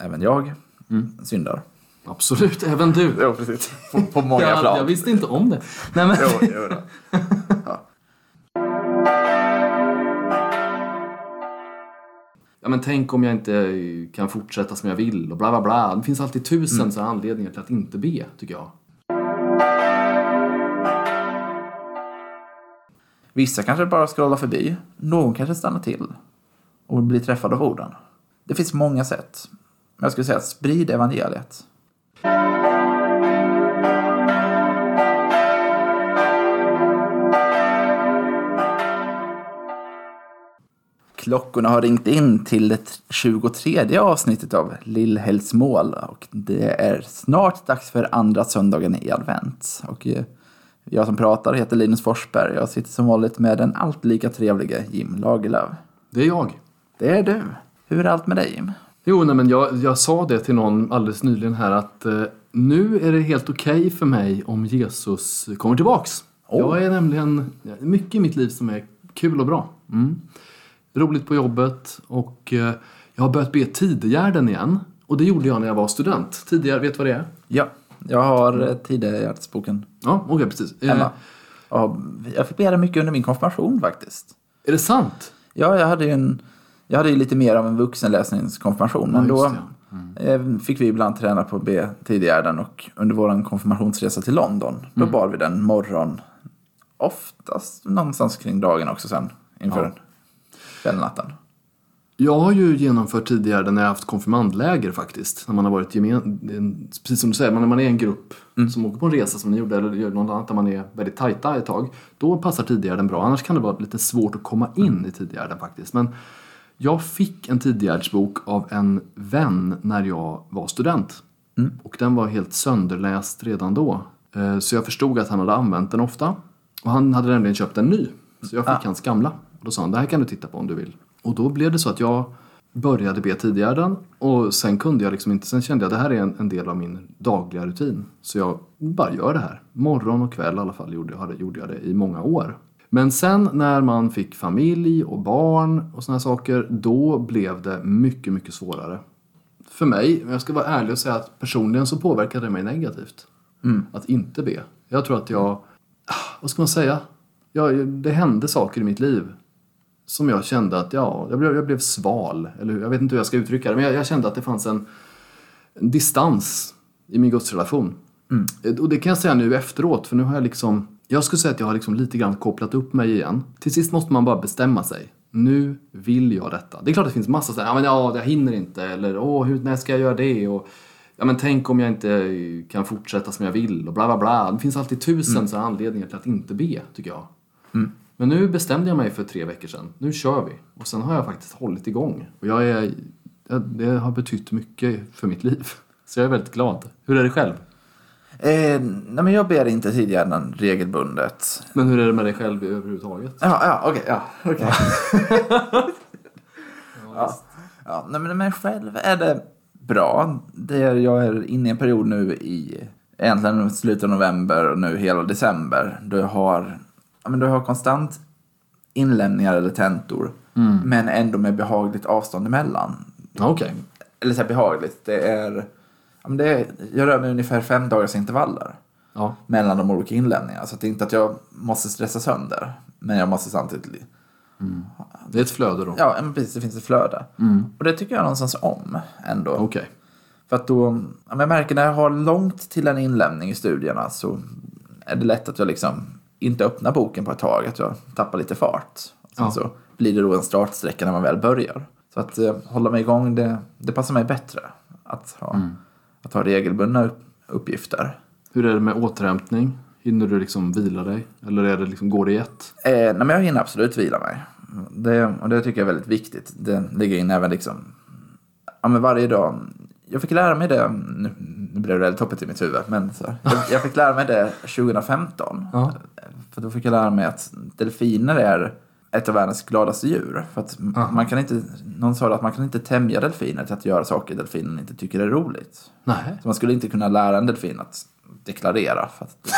även jag syndar. Absolut, även du. Jo, precis. På, på många jag, plan. jag visste inte om det. Nej, men... Jo, jo då. Ja, men tänk om jag inte kan fortsätta som jag vill och bla bla bla. Det finns alltid tusen så här anledningar till att inte be, tycker jag. Vissa kanske bara scrollar förbi. Någon kanske stannar till och blir träffad av orden. Det finns många sätt. Jag skulle säga sprid evangeliet. Klockorna har ringt in till det 23 avsnittet av Lillhällsmål och det är snart dags för andra söndagen i advent. Och eh, jag som pratar heter Linus Forsberg. Jag sitter som vanligt med den allt lika trevlige Jim Lagerlöf. Det är jag. Det är du. Hur är allt med dig Jim? Jo, nej, men jag, jag sa det till någon alldeles nyligen här att eh, nu är det helt okej för mig om Jesus kommer tillbaks. Jag är nämligen mycket i mitt liv som är kul och bra. Mm. Roligt på jobbet och eh, jag har börjat be Tidegärden igen. Och det gjorde jag när jag var student. Tidigare, vet du vad det är? Ja, jag har eh, tidigare hjärtsboken Ja, okej precis. Eh, hemma. Ja, jag fick be den mycket under min konfirmation faktiskt. är det sant? Ja, jag hade ju en, jag hade ju lite mer av en vuxenläsningskonfirmation. Men då eh, fick vi ibland träna på att be tidigärden och under vår konfirmationsresa till London, då Mm. bad vi den morgon. Oftast någonstans kring dagen också sen, inför Ja. natten. Jag har ju genomfört tidigare när jag haft konfirmandläger faktiskt. När man har varit gemen... en- Precis som du säger, när man är en grupp som åker på en resa som ni gjorde eller gör något annat där man är väldigt tajta ett tag. Då passar tidigare bra. Annars kan det vara lite svårt att komma in i tidigare faktiskt. Men jag fick en tidigärdsbok av en vän när jag var student. Och den var helt sönderläst redan då. Eh, Så jag förstod att han hade använt den ofta. Och han hade nämligen köpt en ny. Så jag fick hans gamla. Och då sa han, det här kan du titta på om du vill. Och då blev det så att jag började be tidigare och sen kunde jag liksom inte, sen kände jag det här är en, en del av min dagliga rutin. Så jag bara gör det här. Morgon och kväll i alla fall gjorde jag, gjorde jag det i många år. Men sen när man fick familj och barn och såna här saker, då blev det mycket, mycket svårare. För mig, jag ska vara ärlig och säga att personligen så påverkade det mig negativt. Att inte be. Jag tror att jag, ah, vad ska man säga? Jag, det hände saker i mitt liv som jag kände att, ja, jag blev, jag blev sval. Eller hur? jag vet inte hur jag ska uttrycka det, men jag, jag kände att det fanns en, en distans i min gudsrelation. Eh, Och det kan jag säga nu efteråt, för nu har jag liksom, jag skulle säga att jag har liksom lite grann kopplat upp mig igen. Till sist måste man bara bestämma sig. Nu vill jag detta. Det är klart att det finns massa sådär, ja men ja, jag hinner inte, eller åh, hur, när ska jag göra det? Och, ja men tänk om jag inte kan fortsätta som jag vill och bla bla bla. Det finns alltid tusen så här anledningar till att inte be, tycker jag. Men nu bestämde jag mig för tre veckor sedan. Nu kör vi. Och sen har jag faktiskt hållit igång. Och jag är, jag- det har betytt mycket för mitt liv. Så jag är väldigt glad. Hur är det själv? Eh, nej, men jag ber inte tidigärden regelbundet. Men hur är det med dig själv överhuvudtaget? Ja, ja, okej, ja, okej. ja, ja, nej, men med mig själv är det bra. Det är, jag är inne i en period nu i egentligen slutet av november och nu hela december. Då jag har, ja, men då jag har konstant inlämningar eller tentor. Men ändå med behagligt avstånd emellan. Ja, Okej. Eller så här behagligt. Det är, ja, det är, jag rör mig ungefär fem dagars intervaller Ja. mellan de olika inlämningarna. Så det är inte att jag måste stressa sönder. Men jag måste samtidigt... Det är ett flöde då. Ja, men precis. Det finns ett flöde. Och det tycker jag någonstans om ändå. Okej. För att då... Jag märker när jag har långt till en inlämning i studierna så är det lätt att jag liksom inte öppnar boken på ett tag. Att jag tappar lite fart. Sen Ja. så blir det då en startsträcka när man väl börjar. Så att eh, hålla mig igång, det, det passar mig bättre. Att ha, att ha regelbundna upp, uppgifter. Hur är det med återhämtning? Hinner du liksom vila dig? Eller är det liksom, går det i ett? Eh, nej, men jag hinner absolut vila mig. Det, och det tycker jag är väldigt viktigt. Det ligger in även liksom, ja, men varje dag. Jag fick lära mig det, nu, nu blev det väldigt toppigt i mitt huvud, men så, jag, jag fick lära mig det 2015. Ja. För då fick jag lära mig att delfiner är ett av världens gladaste djur. För att man kan inte, någon sa att man kan inte tämja delfiner till att göra saker delfinen inte tycker är roligt. Nej. Så man skulle inte kunna lära en delfin att deklarera. För att det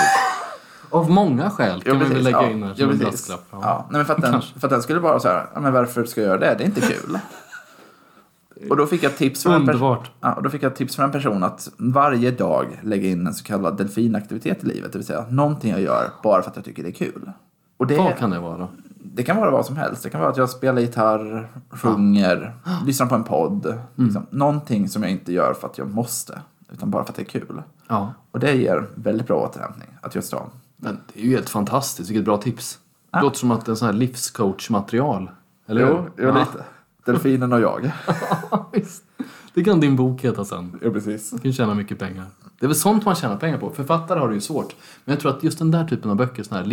Av många skäl kan vi väl lägga Ja, in här jo, som en brasklapp. Ja. nej, men för, att den, för att den skulle vara så här, ja, men varför ska jag göra det? Det är inte kul. Och då fick jag tips från en person. Underbart. Ja, och då fick jag tips från en person att varje dag lägga in en så kallad delfinaktivitet i livet. Det vill säga någonting jag gör bara för att jag tycker det är kul. Och det, Vad kan det vara? Det kan vara vad som helst. Det kan vara att jag spelar gitarr, sjunger, lyssnar på en podd. Mm. Liksom. Någonting som jag inte gör för att jag måste, utan bara för att det är kul. Ja. Och det ger väldigt bra återhämtning att just ha. Men det är ju helt fantastiskt, vilket bra tips. Ja. Det låter som att det är sån här livscoach-material. Eller Jo, jo Ja. lite. Delfinen och jag. Det kan din bok heta sen. Ja, precis. Du kan tjäna mycket pengar. Det är väl sånt man tjänar pengar på. Författare har det ju svårt. Men jag tror att just den där typen av böcker, såna här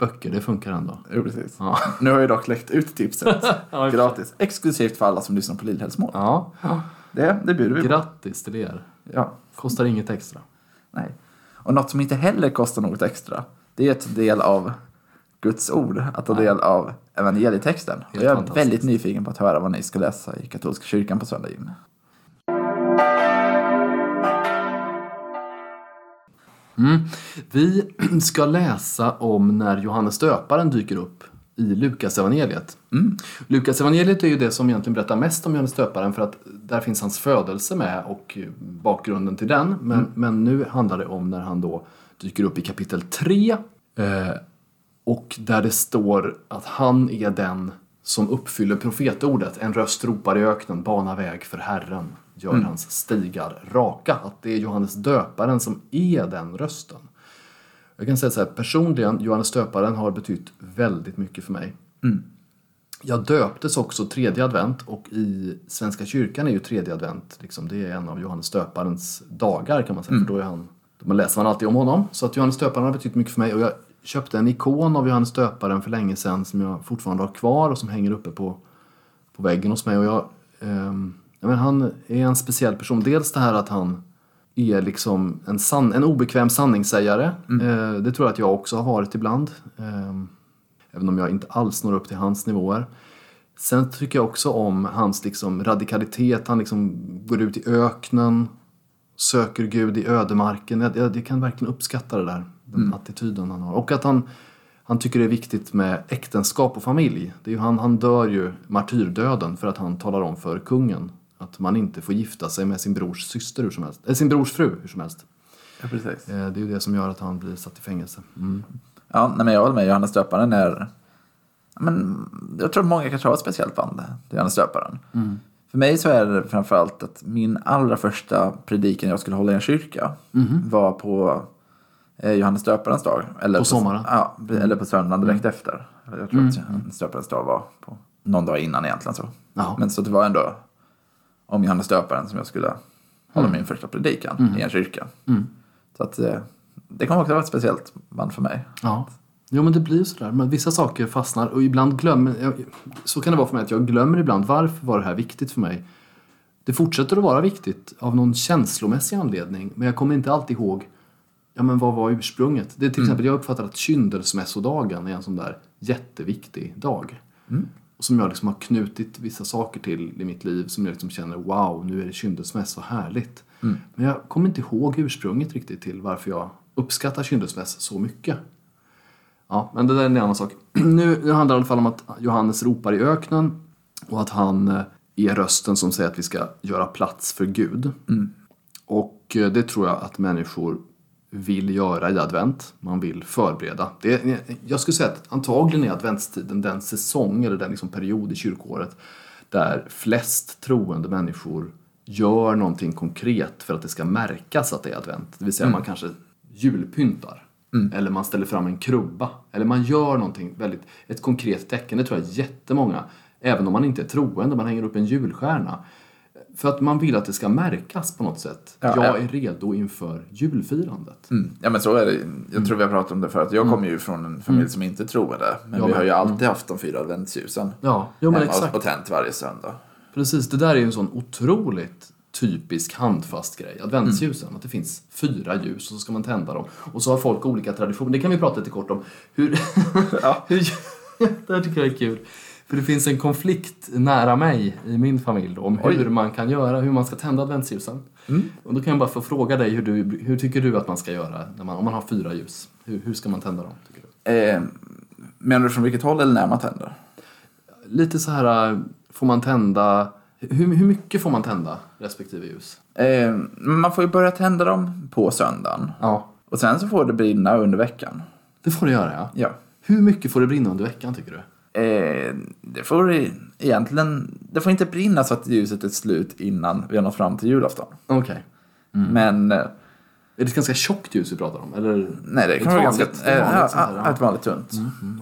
livsstilsböcker, det funkar ändå. Jo, precis. Ja. Nu har jag dock läckt ut tipset. Gratis. Exklusivt för alla som lyssnar på Lillhällsmål. Ja. Det, det bjuder vi på. Grattis till er. Ja, Kostar inget extra. nej. Och något som inte heller kostar något extra, det är att ta del av Guds ord, att ta del av evangelietexten. Och jag är väldigt nyfiken på att höra vad ni ska läsa i katolska kyrkan på söndag. Mm. Vi ska läsa om när Johannes döparen dyker upp i Lukas evangeliet. Lukas evangeliet är ju det som egentligen berättar mest om Johannes döparen för att där finns hans födelse med och bakgrunden till den. Men, men nu handlar det om när han då dyker upp i kapitel 3 eh, och där det står att han är den som uppfyller profetordet. En röst ropar i öknen, bana väg för Herren, gör hans stigar raka. Att det är Johannes döparen som är den rösten. Jag kan säga så här, personligen, Johannes döparen har betytt väldigt mycket för mig. Jag döptes också tredje advent och i Svenska kyrkan är ju tredje advent, liksom, det är en av Johannes döparens dagar kan man säga, för då är han, då läser man alltid om honom. Så att Johannes döparen har betytt mycket för mig och jag köpte en ikon av Johannes döparen för länge sedan som jag fortfarande har kvar och som hänger uppe på, på väggen hos mig. Och jag, ehm, men han är en speciell person. Dels det här att han är liksom en, sann, en obekväm sanningssägare. Eh, det tror jag att jag också har varit ibland. Ehm, även om jag inte alls når upp till hans nivåer. Sen tycker jag också om hans liksom radikalitet. Han liksom går ut i öknen, söker Gud i ödemarken. Jag, jag, jag kan verkligen uppskatta det där, den attityden han har. Och att han, han tycker det är viktigt med äktenskap och familj. Det är ju han, han dör ju martyrdöden för att han talar om för kungen att man inte får gifta sig med sin brors syster hur som helst. Eller sin brors fru hur som helst. Ja, precis. Eh, Det är ju det som gör att han blir satt i fängelse. Mm. Ja, nej, men jag håller med. Johannes döparen är... Men, jag tror många kanske har ett speciellt band till Johannes döparen. För mig så är det framförallt att min allra första predikan jag skulle hålla i en kyrka var på eh, Johannes döparens dag. Eller På sommaren? Ja, eller på söndagen direkt efter. Jag tror att Johannes döparens dag var på någon dag innan egentligen. Så. Men så det var ändå om Johannes döparen som jag skulle hålla min första predikan i en kyrka. Så att eh, det kommer också vara ett speciellt band för mig. Ja. Jo men det blir sådär. Men vissa saker fastnar och ibland glömmer jag, Så kan det vara för mig att jag glömmer ibland varför var det här viktigt för mig. Det fortsätter att vara viktigt av någon känslomässig anledning. Men jag kommer inte alltid ihåg Ja men vad var ursprunget? Det är till exempel, jag uppfattar att kyndelsmässodagen är en sån där jätteviktig dag. Och som jag liksom har knutit vissa saker till i mitt liv som jag liksom känner wow, nu är det kyndelsmäss, vad härligt. Men jag kommer inte ihåg ursprunget riktigt till varför jag uppskattar kyndelsmäss så mycket. Ja, men det där är en annan sak. Nu, nu handlar det i alla fall om att Johannes ropar i öknen och att han eh, är rösten som säger att vi ska göra plats för Gud. Och eh, det tror jag att människor vill göra i advent. Man vill förbereda. Det är, jag skulle säga att antagligen är adventstiden den säsong eller den liksom period i kyrkåret där flest troende människor gör någonting konkret för att det ska märkas att det är advent. Det vill säga man kanske julpyntar. Eller man ställer fram en krubba. Eller man gör någonting väldigt, ett konkret tecken. Det tror jag jättemånga, även om man inte är troende, man hänger upp en julstjärna. För att man vill att det ska märkas på något sätt. Ja, jag ja. är redo inför julfirandet. Mm. Ja men så är det. Jag tror vi har pratat om det förut. Jag kommer ju från en familj som inte troende. Men Jag vi har ju alltid haft de fyra adventsljusen. Ja, jo men hemma exakt. Och tänt varje söndag. Precis, det där är ju en sån otroligt typisk handfast grej. Adventsljusen, att det finns fyra ljus och så ska man tända dem. Och så har folk olika traditioner. Det kan vi prata lite kort om. Hur... Ja. hur... det här tycker jag är kul. För det finns en konflikt nära mig i min familj då, om Oj. hur man kan göra, hur man ska tända adventsljusen. Och då kan jag bara få fråga dig, hur, du, hur tycker du att man ska göra när man, om man har fyra ljus? Hur, hur ska man tända dem? Tycker du? Eh, menar du från vilket håll eller när man tänder? Lite så här, får man tända Hur, hur mycket får man tända respektive ljus? Eh, man får ju börja tända dem på söndagen. Ja. Och sen så får det brinna under veckan. Det får det göra, ja. Ja. Hur mycket får det brinna under veckan, tycker du? Eh, det får egentligen... Det får inte brinna så att ljuset är slut innan vi har nått fram till julafton. Okej. Men... Eh, Är det ett ganska tjockt ljus vi pratar om? Eller? nej, det Ett kan vara vanligt- ganska... ett Eh, vanligt sånt här, ett vanligt tunt.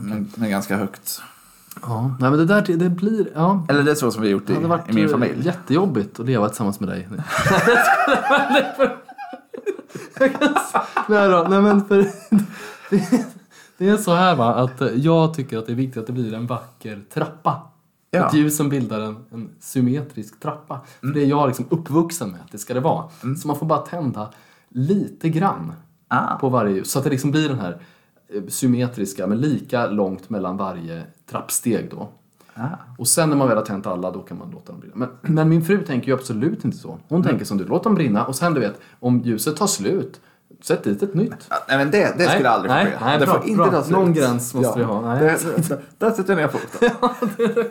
men, men ganska högt. Ja, nej men det där det blir, ja. Eller det är så som vi har gjort i, Det i min eh, familj. jättejobbigt att leva tillsammans med dig. nej då, nej men för... det- är så här va, att eh, jag tycker att det är viktigt att det blir en vacker trappa. Ja. Att ljusen bildar en, en symmetrisk trappa. För det är jag liksom uppvuxen med att det ska det vara. Så man får bara tända lite grann Ah. på varje ljus. Så att det liksom blir den här eh, symmetriska, men lika långt mellan varje trappsteg då. Ah. Och sen när man väl har tänt alla, då kan man låta dem brinna. Men, men min fru tänker ju absolut inte så. Hon tänker som du, låt dem brinna och sen du vet, om ljuset tar slut, sätt dit ett nytt. Ja, Nej men det, det skulle Nej, aldrig få ske. nej, det bra, får inte bra. ta. Någon gräns måste vi ha. Nej. Det, det, där sätter jag ner foten.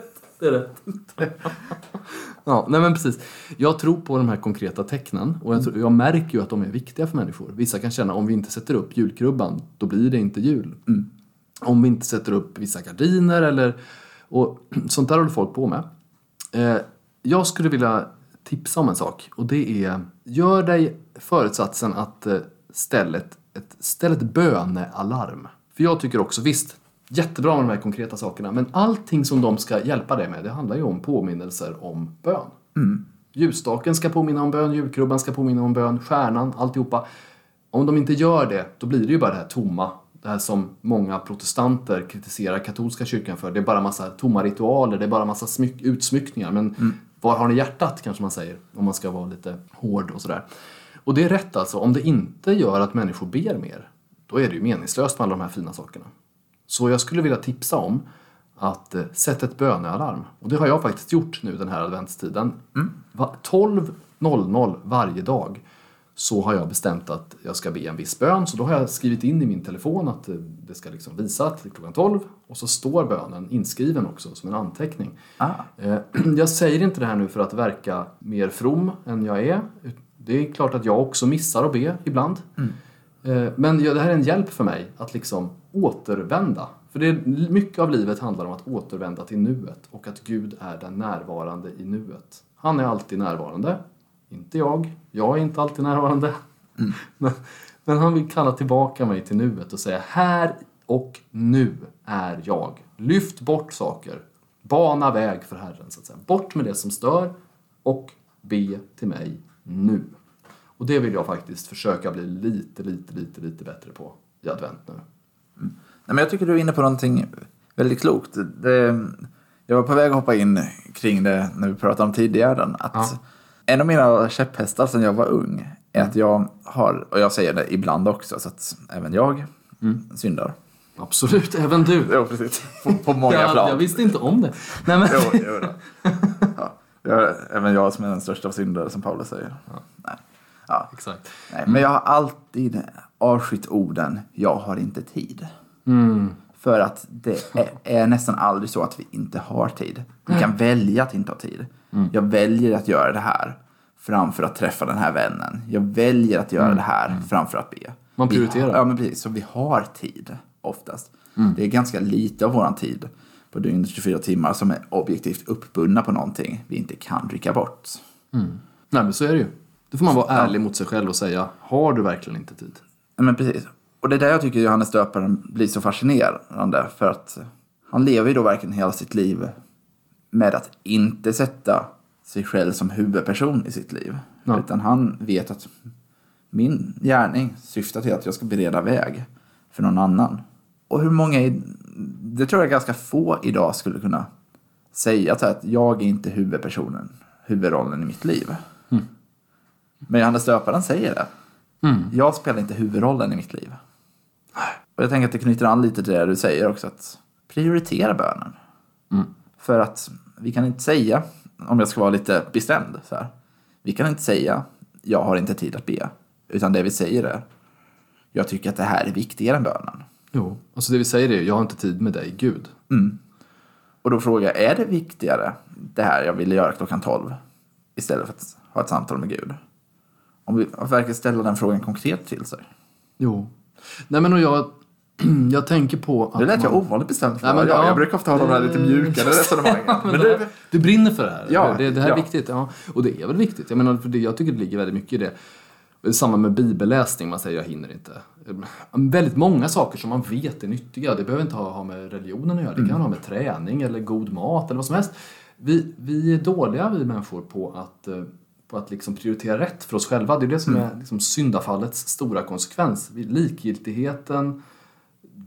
Det är rätt. ja, nej men precis. Jag tror på de här konkreta tecknen och jag, tror, jag märker ju att de är viktiga för människor. Vissa kan känna om vi inte sätter upp julkrubban, då blir det inte jul. Om vi inte sätter upp vissa gardiner eller... Och sånt där håller folk på med. Eh, jag skulle vilja tipsa om en sak och det är gör dig förutsatsen att eh, ställ ett, ett, ställ ett bönealarm. För jag tycker också, visst, jättebra med de här konkreta sakerna men allting som de ska hjälpa dig med det handlar ju om påminnelser om bön. Ljusstaken ska påminna om bön, julkrubban ska påminna om bön, stjärnan, alltihopa. Om de inte gör det, då blir det ju bara det här tomma. Det här som många protestanter kritiserar katolska kyrkan för. Det är bara massa tomma ritualer, det är bara massa smyck, utsmyckningar. Men var har ni hjärtat, kanske man säger, om man ska vara lite hård och sådär. Och det är rätt alltså, om det inte gör att människor ber mer, då är det ju meningslöst med alla de här fina sakerna. Så jag skulle vilja tipsa om att eh, sätta ett bönealarm. Och det har jag faktiskt gjort nu den här adventstiden. Va- 12.00 varje dag så har jag bestämt att jag ska be en viss bön. Så då har jag skrivit in i min telefon att eh, det ska liksom visa att det är klockan 12 och så står bönen inskriven också som en anteckning. Ah. Eh, Jag säger inte det här nu för att verka mer from än jag är. Det är klart att jag också missar att be ibland. Eh, Men det här är en hjälp för mig att liksom återvända. För det är, mycket av livet handlar om att återvända till nuet och att Gud är den närvarande i nuet. Han är alltid närvarande. Inte jag. Jag är inte alltid närvarande. Men, men han vill kalla tillbaka mig till nuet och säga här och nu är jag. Lyft bort saker. Bana väg för Herren, så att säga. Bort med det som stör och be till mig nu. Och det vill jag faktiskt försöka bli lite, lite, lite, lite bättre på i advent nu. Nej, men jag tycker du är inne på någonting väldigt klokt. Det, jag var på väg att hoppa in kring det när vi pratade om tidigare. Att Ja. En av mina käpphästar sedan jag var ung är att jag har, och jag säger det ibland också, så att även jag syndar. Absolut, även du. Jo, precis. På, på många jag, plan. jag visste inte om det. Nej, men, Jo, jo. Jag, även jag som är den största av syndare, som Paulus säger. Nej. Ja. Exakt. Nej, men jag har alltid avskytt orden “jag har inte tid”. För att det är, är nästan aldrig så att vi inte har tid. Vi kan välja att inte ha tid. Jag väljer att göra det här framför att träffa den här vännen. Jag väljer att göra det här framför att be. Man prioriterar. har, ja, men precis. Så vi har tid oftast. Det är ganska lite av våran tid på dygnets 24 timmar som är objektivt uppbundna på någonting vi inte kan rycka bort. Nej, men så är det ju. Då får man vara ärlig mot sig själv och säga, har du verkligen inte tid? Ja, men precis. Och det är där jag tycker Johannes döparen blir så fascinerande. För att han lever ju då verkligen hela sitt liv med att inte sätta sig själv som huvudperson i sitt liv. Ja. Utan han vet att min gärning syftar till att jag ska bereda väg för någon annan. Och hur många, i- det tror jag ganska få idag skulle kunna säga att jag är inte huvudpersonen, huvudrollen i mitt liv. Men Johannes döparen säger det. Jag spelar inte huvudrollen i mitt liv. Och jag tänker att det knyter an lite till det du säger också, att prioritera bönen. För att vi kan inte säga, om jag ska vara lite bestämd, så här. vi kan inte säga jag har inte tid att be. Utan det vi säger är, jag tycker att det här är viktigare än bönen. Jo. Alltså det vi säger är, jag har inte tid med dig, Gud. Och då frågar jag, är det viktigare det här jag ville göra klockan 12 istället för att ha ett samtal med Gud. Om vi verkligen ställer den frågan konkret till sig. Jo. Nej men och jag, jag tänker på att Det lät jag man- ovanligt bestämt för. Nej, men jag, ja. jag brukar ofta ha de här lite mjukare resonemangen. Men du, det, du brinner för det här. Ja, det, det här är ja. viktigt. Ja. Och det är väl viktigt. Jag, menar, för det, jag tycker det ligger väldigt mycket i det. Samma med bibelläsning, man säger jag hinner inte. Väldigt många saker som man vet är nyttiga. Det behöver inte ha, ha med religionen att göra. Det kan ha med träning eller god mat eller vad som helst. Vi, vi är dåliga vi människor på att, eh, på att liksom prioritera rätt för oss själva. Det är det som är liksom syndafallets stora konsekvens. Likgiltigheten,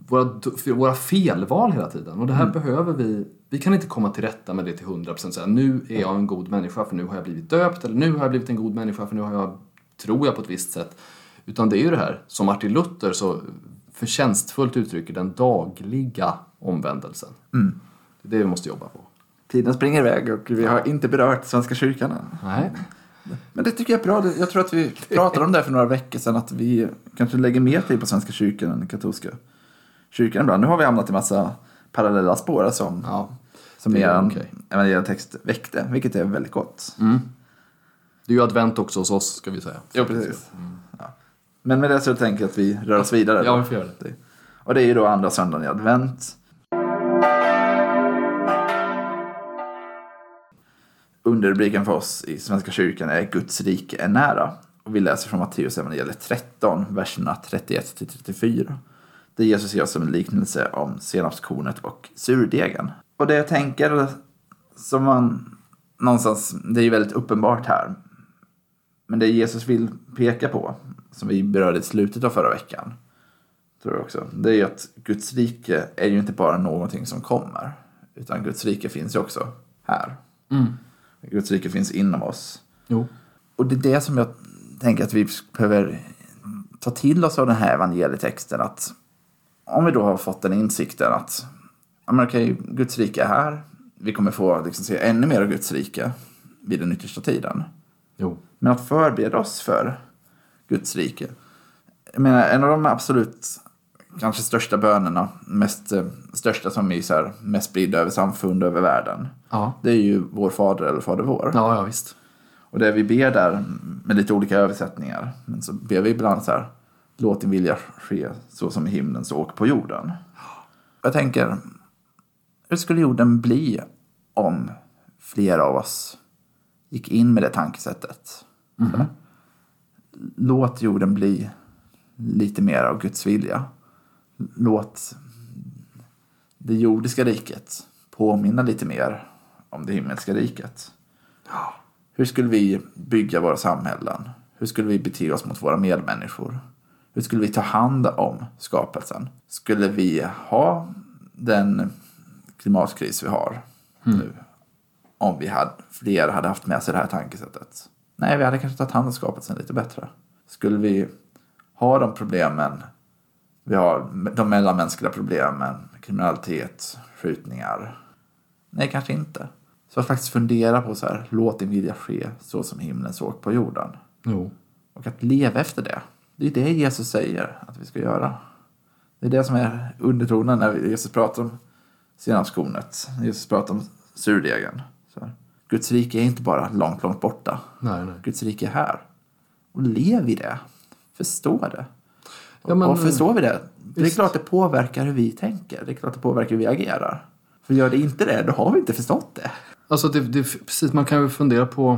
våra, våra felval hela tiden. Och det här behöver vi. Vi kan inte komma till rätta med det till 100% och säga nu är jag en god människa för nu har jag blivit döpt eller nu har jag blivit en god människa för nu har jag, tror jag på ett visst sätt. Utan det är ju det här som Martin Luther så förtjänstfullt uttrycker den dagliga omvändelsen. Det är det vi måste jobba på. tiden springer iväg och vi har inte berört Svenska kyrkan än. Nej. Men det tycker jag är bra. Jag tror att vi pratade om det för några veckor sedan. Att vi kanske lägger mer tid på Svenska kyrkan än katolska kyrkan ibland. Nu har vi hamnat i massa parallella spår som, Ja. som er okej. evangelietext väckte. Vilket är väldigt gott. Det är ju advent också hos oss ska vi säga. Ja, precis. Ja. Men med det så tänker jag att vi rör oss vidare. Ja, vi får göra det. Och det är ju då andra söndagen i advent. Underrubriken för oss i Svenska kyrkan är Guds rike är nära. Och vi läser från Matteus evangeliet 13, verserna 31 till 34. Där Jesus ger oss en liknelse om senapskornet och surdegen. Och det jag tänker som man någonstans, det är ju väldigt uppenbart här. Men det Jesus vill peka på, som vi berörde i slutet av förra veckan, tror jag också. Det är ju att Guds rike är ju inte bara någonting som kommer. Utan Guds rike finns ju också här. Guds rike finns inom oss. Jo. Och det är det som jag tänker att vi behöver ta till oss av den här evangelietexten. Att om vi då har fått den insikten att ja, men okej, Guds rike är här. Vi kommer få liksom, se ännu mer av Guds rike vid den yttersta tiden. Jo. Men att förbereda oss för Guds rike. Jag menar, en av de absolut kanske största bönerna, mest, eh, största som är så här, mest spridda över samfund över världen. Ja. Det är ju vår fader eller fader vår. Ja, ja visst. Och det vi ber där med lite olika översättningar. Men så ber vi ibland så här. Låt din vilja ske så som i himlen så och på jorden. Jag tänker. Hur skulle jorden bli om flera av oss gick in med det tankesättet? Så, Låt jorden bli lite mer av Guds vilja. Låt det jordiska riket påminna lite mer om det himmelska riket. Hur skulle vi bygga våra samhällen? Hur skulle vi bete oss mot våra medmänniskor? Hur skulle vi ta hand om skapelsen? Skulle vi ha den klimatkris vi har nu? Om vi hade, fler hade haft med sig det här tankesättet. Nej, vi hade kanske tagit hand om skapelsen lite bättre. Skulle vi ha de problemen vi har, de mellanmänskliga problemen, kriminalitet, skjutningar. Nej, kanske inte. Så att faktiskt fundera på så här, låt din vilja ske så som himlen såg på jorden. Jo. Och att leva efter det. Det är det Jesus säger att vi ska göra. Det är det som är undertonen när Jesus pratar om senapskornet. Jesus pratar om surdegen. Så här. Guds rike är inte bara långt, långt borta. Nej, nej. Guds rike är här. Och lev i det. Förstå det. Ja, men- och förstår vi det, det är klart det påverkar hur vi tänker. Det är klart det påverkar hur vi agerar. För gör det inte det, då har vi inte förstått det. Alltså det, det, precis, man kan ju fundera på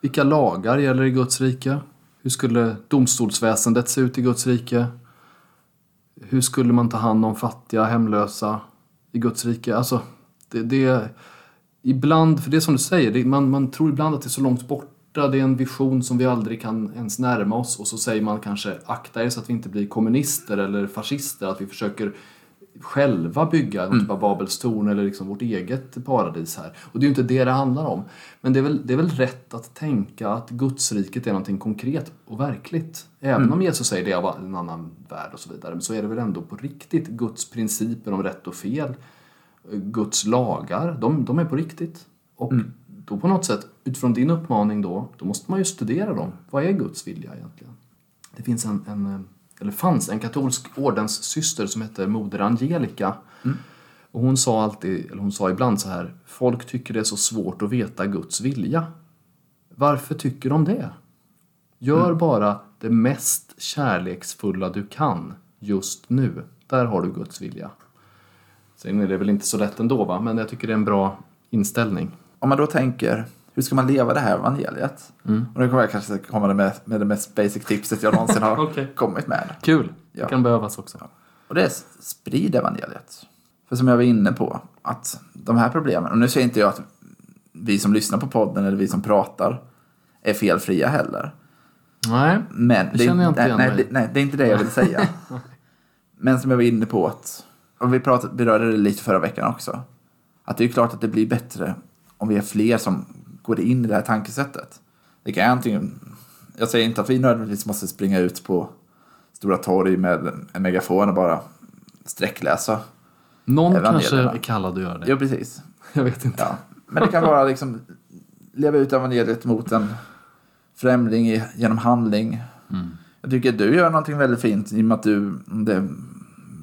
vilka lagar gäller i Guds rike? Hur skulle domstolsväsendet se ut i Guds rike? Hur skulle man ta hand om fattiga, hemlösa i Guds rike? Alltså, det, det ibland, för det är som du säger, det, man, man tror ibland att det är så långt borta, det är en vision som vi aldrig kan ens närma oss och så säger man kanske akta er så att vi inte blir kommunister eller fascister, att vi försöker själva bygga någon typ av Babels torn eller liksom vårt eget paradis här. Och det är ju inte det det handlar om. Men det är väl, det är väl rätt att tänka att Gudsriket är någonting konkret och verkligt. Även om Jesus säger det är av en annan värld och så vidare, så är det väl ändå på riktigt Guds principer om rätt och fel, Guds lagar, de, de är på riktigt. Och då på något sätt, utifrån din uppmaning då, då måste man ju studera dem. Vad är Guds vilja egentligen? Det finns en, en eller fanns en katolsk ordenssyster som hette Moder Angelica. Och hon sa alltid, eller hon sa ibland så här, folk tycker det är så svårt att veta Guds vilja. Varför tycker de det? Gör bara det mest kärleksfulla du kan just nu. Där har du Guds vilja. Sen är det väl inte så lätt ändå va, men jag tycker det är en bra inställning. Om man då tänker, hur ska man leva det här evangeliet? Och nu kommer jag kanske komma med, med det mest basic tipset jag någonsin har Okej. kommit med. Kul! Ja. Det kan behövas också. Och det är sprid evangeliet. För som jag var inne på, att de här problemen, och nu säger inte jag att vi som lyssnar på podden eller vi som pratar är felfria heller. Nej, Men Det känner jag inte nej, igen nej, det, nej, det är inte det jag vill säga. Men som jag var inne på, att, och vi pratade, berörde det lite förra veckan också, att det är klart att det blir bättre om vi är fler som går in i det här tankesättet. Det kan antingen, jag säger inte att vi nödvändigtvis måste springa ut på Stora torg med en megafon och bara sträckläsa. någon kanske är kallad att göra det. Jo, precis. Jag vet inte. Ja. Men det kan vara liksom leva ut evangeliet mot en främling genom handling. Jag tycker att du gör någonting väldigt fint i och med att du, det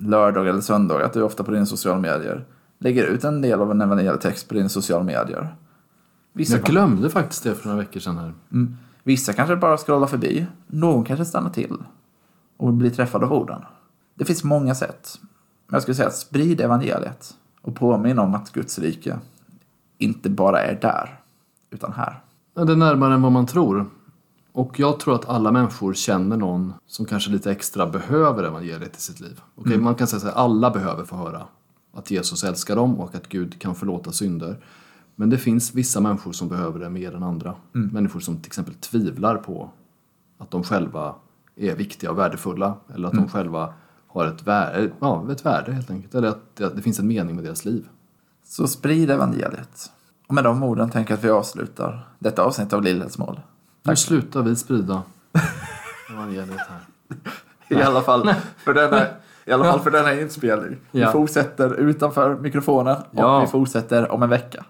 lördag eller söndag, att du ofta på dina sociala medier lägger ut en del av en evangelietext på dina sociala medier. Vissa, Jag glömde faktiskt det för några veckor sedan här. mm, vissa kanske bara scrollar förbi, någon kanske stannar till och blir träffad av orden. Det finns många sätt. Men jag skulle säga att sprid evangeliet och påminn om att Guds rike inte bara är där, utan här. Ja, Det är närmare än vad man tror. Och jag tror att alla människor känner någon som kanske lite extra behöver evangeliet i sitt liv. Okej, man kan säga här, alla behöver få höra att Jesus älskar dem och att Gud kan förlåta synder. Men det finns vissa människor som behöver det mer än andra. Människor som till exempel tvivlar på att de själva är viktiga och värdefulla. Eller att de själva har ett värde, ja, ett värde helt enkelt. Eller att det, det finns en mening med deras liv. Så sprid evangeliet. Och med de orden tänker jag att vi avslutar detta avsnitt av Lillhällsmål. Nu slutar vi sprida evangeliet här. I alla fall för denna, i alla fall för denna inspelning. Ja. Vi fortsätter utanför mikrofonen och Ja. vi fortsätter om en vecka.